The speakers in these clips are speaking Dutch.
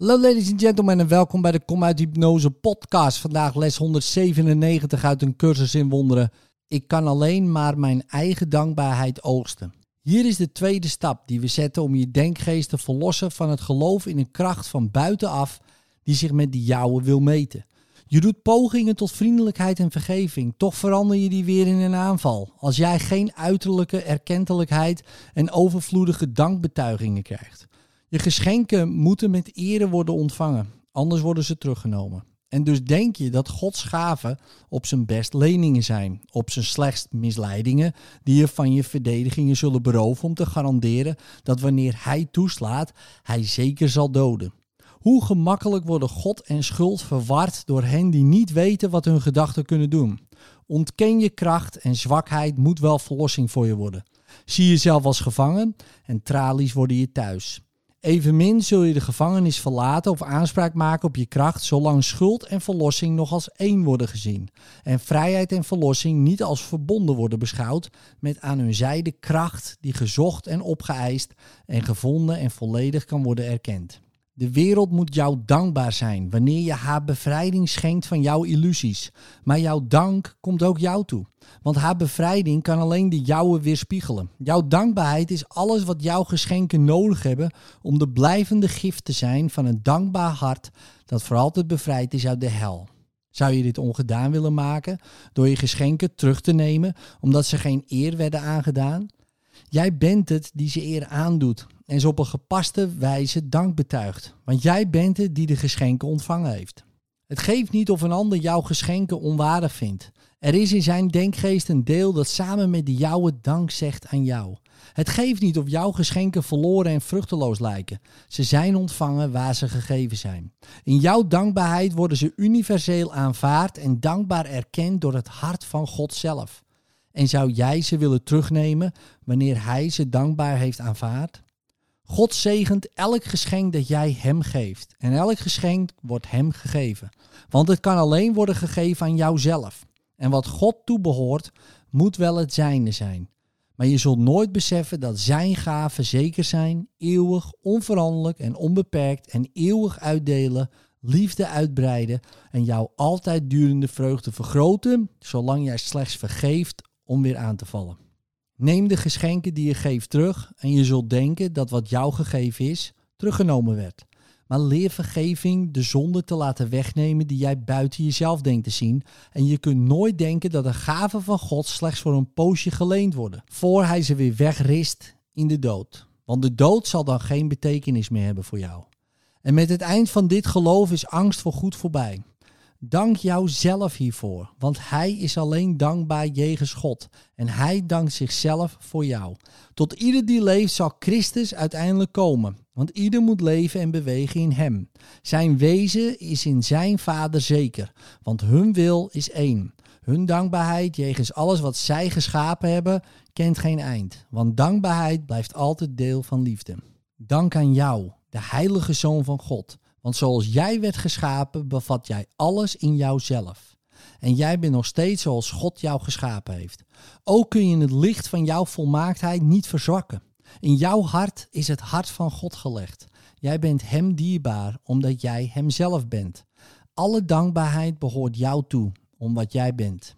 Hallo ladies and gentlemen en welkom bij de Kom uit Hypnose podcast. Vandaag les 197 uit een cursus in wonderen. Ik kan alleen maar mijn eigen dankbaarheid oogsten. Hier is de tweede stap die we zetten om je denkgeest te verlossen van het geloof in een kracht van buitenaf die zich met die jouwe wil meten. Je doet pogingen tot vriendelijkheid en vergeving, toch verander je die weer in een aanval. Als jij geen uiterlijke erkentelijkheid en overvloedige dankbetuigingen krijgt. Je geschenken moeten met ere worden ontvangen, anders worden ze teruggenomen. En dus denk je dat Gods gaven op zijn best leningen zijn, op zijn slechtst misleidingen, die je van je verdedigingen zullen beroven om te garanderen dat wanneer Hij toeslaat, Hij zeker zal doden. Hoe gemakkelijk worden God en schuld verward door hen die niet weten wat hun gedachten kunnen doen. Ontken je kracht en zwakheid moet wel verlossing voor je worden. Zie jezelf als gevangen en tralies worden je thuis. Evenmin zul je de gevangenis verlaten of aanspraak maken op je kracht, zolang schuld en verlossing nog als één worden gezien. En vrijheid en verlossing niet als verbonden worden beschouwd met aan hun zijde kracht die gezocht en opgeëist en gevonden en volledig kan worden erkend. De wereld moet jou dankbaar zijn wanneer je haar bevrijding schenkt van jouw illusies. Maar jouw dank komt ook jou toe. Want haar bevrijding kan alleen de jouwe weerspiegelen. Jouw dankbaarheid is alles wat jouw geschenken nodig hebben om de blijvende gift te zijn van een dankbaar hart dat voor altijd bevrijd is uit de hel. Zou je dit ongedaan willen maken door je geschenken terug te nemen omdat ze geen eer werden aangedaan? Jij bent het die ze eer aandoet en ze op een gepaste wijze dank betuigt. Want jij bent het die de geschenken ontvangen heeft. Het geeft niet of een ander jouw geschenken onwaardig vindt. Er is in zijn denkgeest een deel dat samen met de jouwe dank zegt aan jou. Het geeft niet of jouw geschenken verloren en vruchteloos lijken. Ze zijn ontvangen waar ze gegeven zijn. In jouw dankbaarheid worden ze universeel aanvaard en dankbaar erkend door het hart van God zelf. En zou jij ze willen terugnemen wanneer Hij ze dankbaar heeft aanvaard? God zegent elk geschenk dat jij Hem geeft. En elk geschenk wordt Hem gegeven. Want het kan alleen worden gegeven aan jouzelf. En wat God toebehoort, moet wel het zijne zijn. Maar je zult nooit beseffen dat Zijn gaven zeker zijn, eeuwig, onveranderlijk en onbeperkt en eeuwig uitdelen, liefde uitbreiden en jouw altijd durende vreugde vergroten, zolang jij slechts vergeeft om weer aan te vallen. Neem de geschenken die je geeft terug en je zult denken dat wat jou gegeven is, teruggenomen werd. Maar leer vergeving de zonde te laten wegnemen die jij buiten jezelf denkt te zien. En je kunt nooit denken dat de gaven van God slechts voor een poosje geleend worden, voor hij ze weer wegrist in de dood. Want de dood zal dan geen betekenis meer hebben voor jou. En met het eind van dit geloof is angst voor goed voorbij. Dank jouzelf hiervoor, want Hij is alleen dankbaar jegens God en Hij dankt zichzelf voor jou. Tot ieder die leeft zal Christus uiteindelijk komen, want ieder moet leven en bewegen in Hem. Zijn wezen is in Zijn Vader zeker, want hun wil is één. Hun dankbaarheid jegens alles wat zij geschapen hebben kent geen eind, want dankbaarheid blijft altijd deel van liefde. Dank aan jou, de heilige Zoon van God want zoals jij werd geschapen, bevat jij alles in jouzelf. En jij bent nog steeds zoals God jou geschapen heeft. Ook kun je het licht van jouw volmaaktheid niet verzwakken. In jouw hart is het hart van God gelegd. Jij bent Hem dierbaar omdat jij Hemzelf bent. Alle dankbaarheid behoort jou toe, om wat jij bent.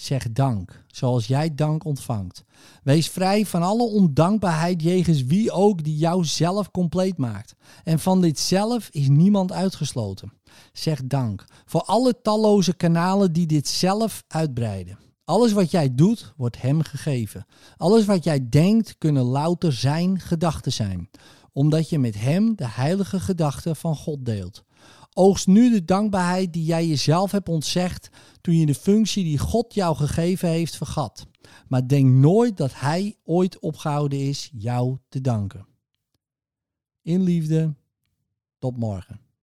Zeg dank, zoals jij dank ontvangt. Wees vrij van alle ondankbaarheid jegens wie ook die jou zelf compleet maakt. En van dit zelf is niemand uitgesloten. Zeg dank voor alle talloze kanalen die dit zelf uitbreiden. Alles wat jij doet, wordt hem gegeven. Alles wat jij denkt, kunnen louter zijn gedachten zijn, omdat je met hem de heilige gedachten van God deelt. Oogst nu de dankbaarheid die jij jezelf hebt ontzegd toen je de functie die God jou gegeven heeft vergat. Maar denk nooit dat Hij ooit opgehouden is jou te danken. In liefde, tot morgen.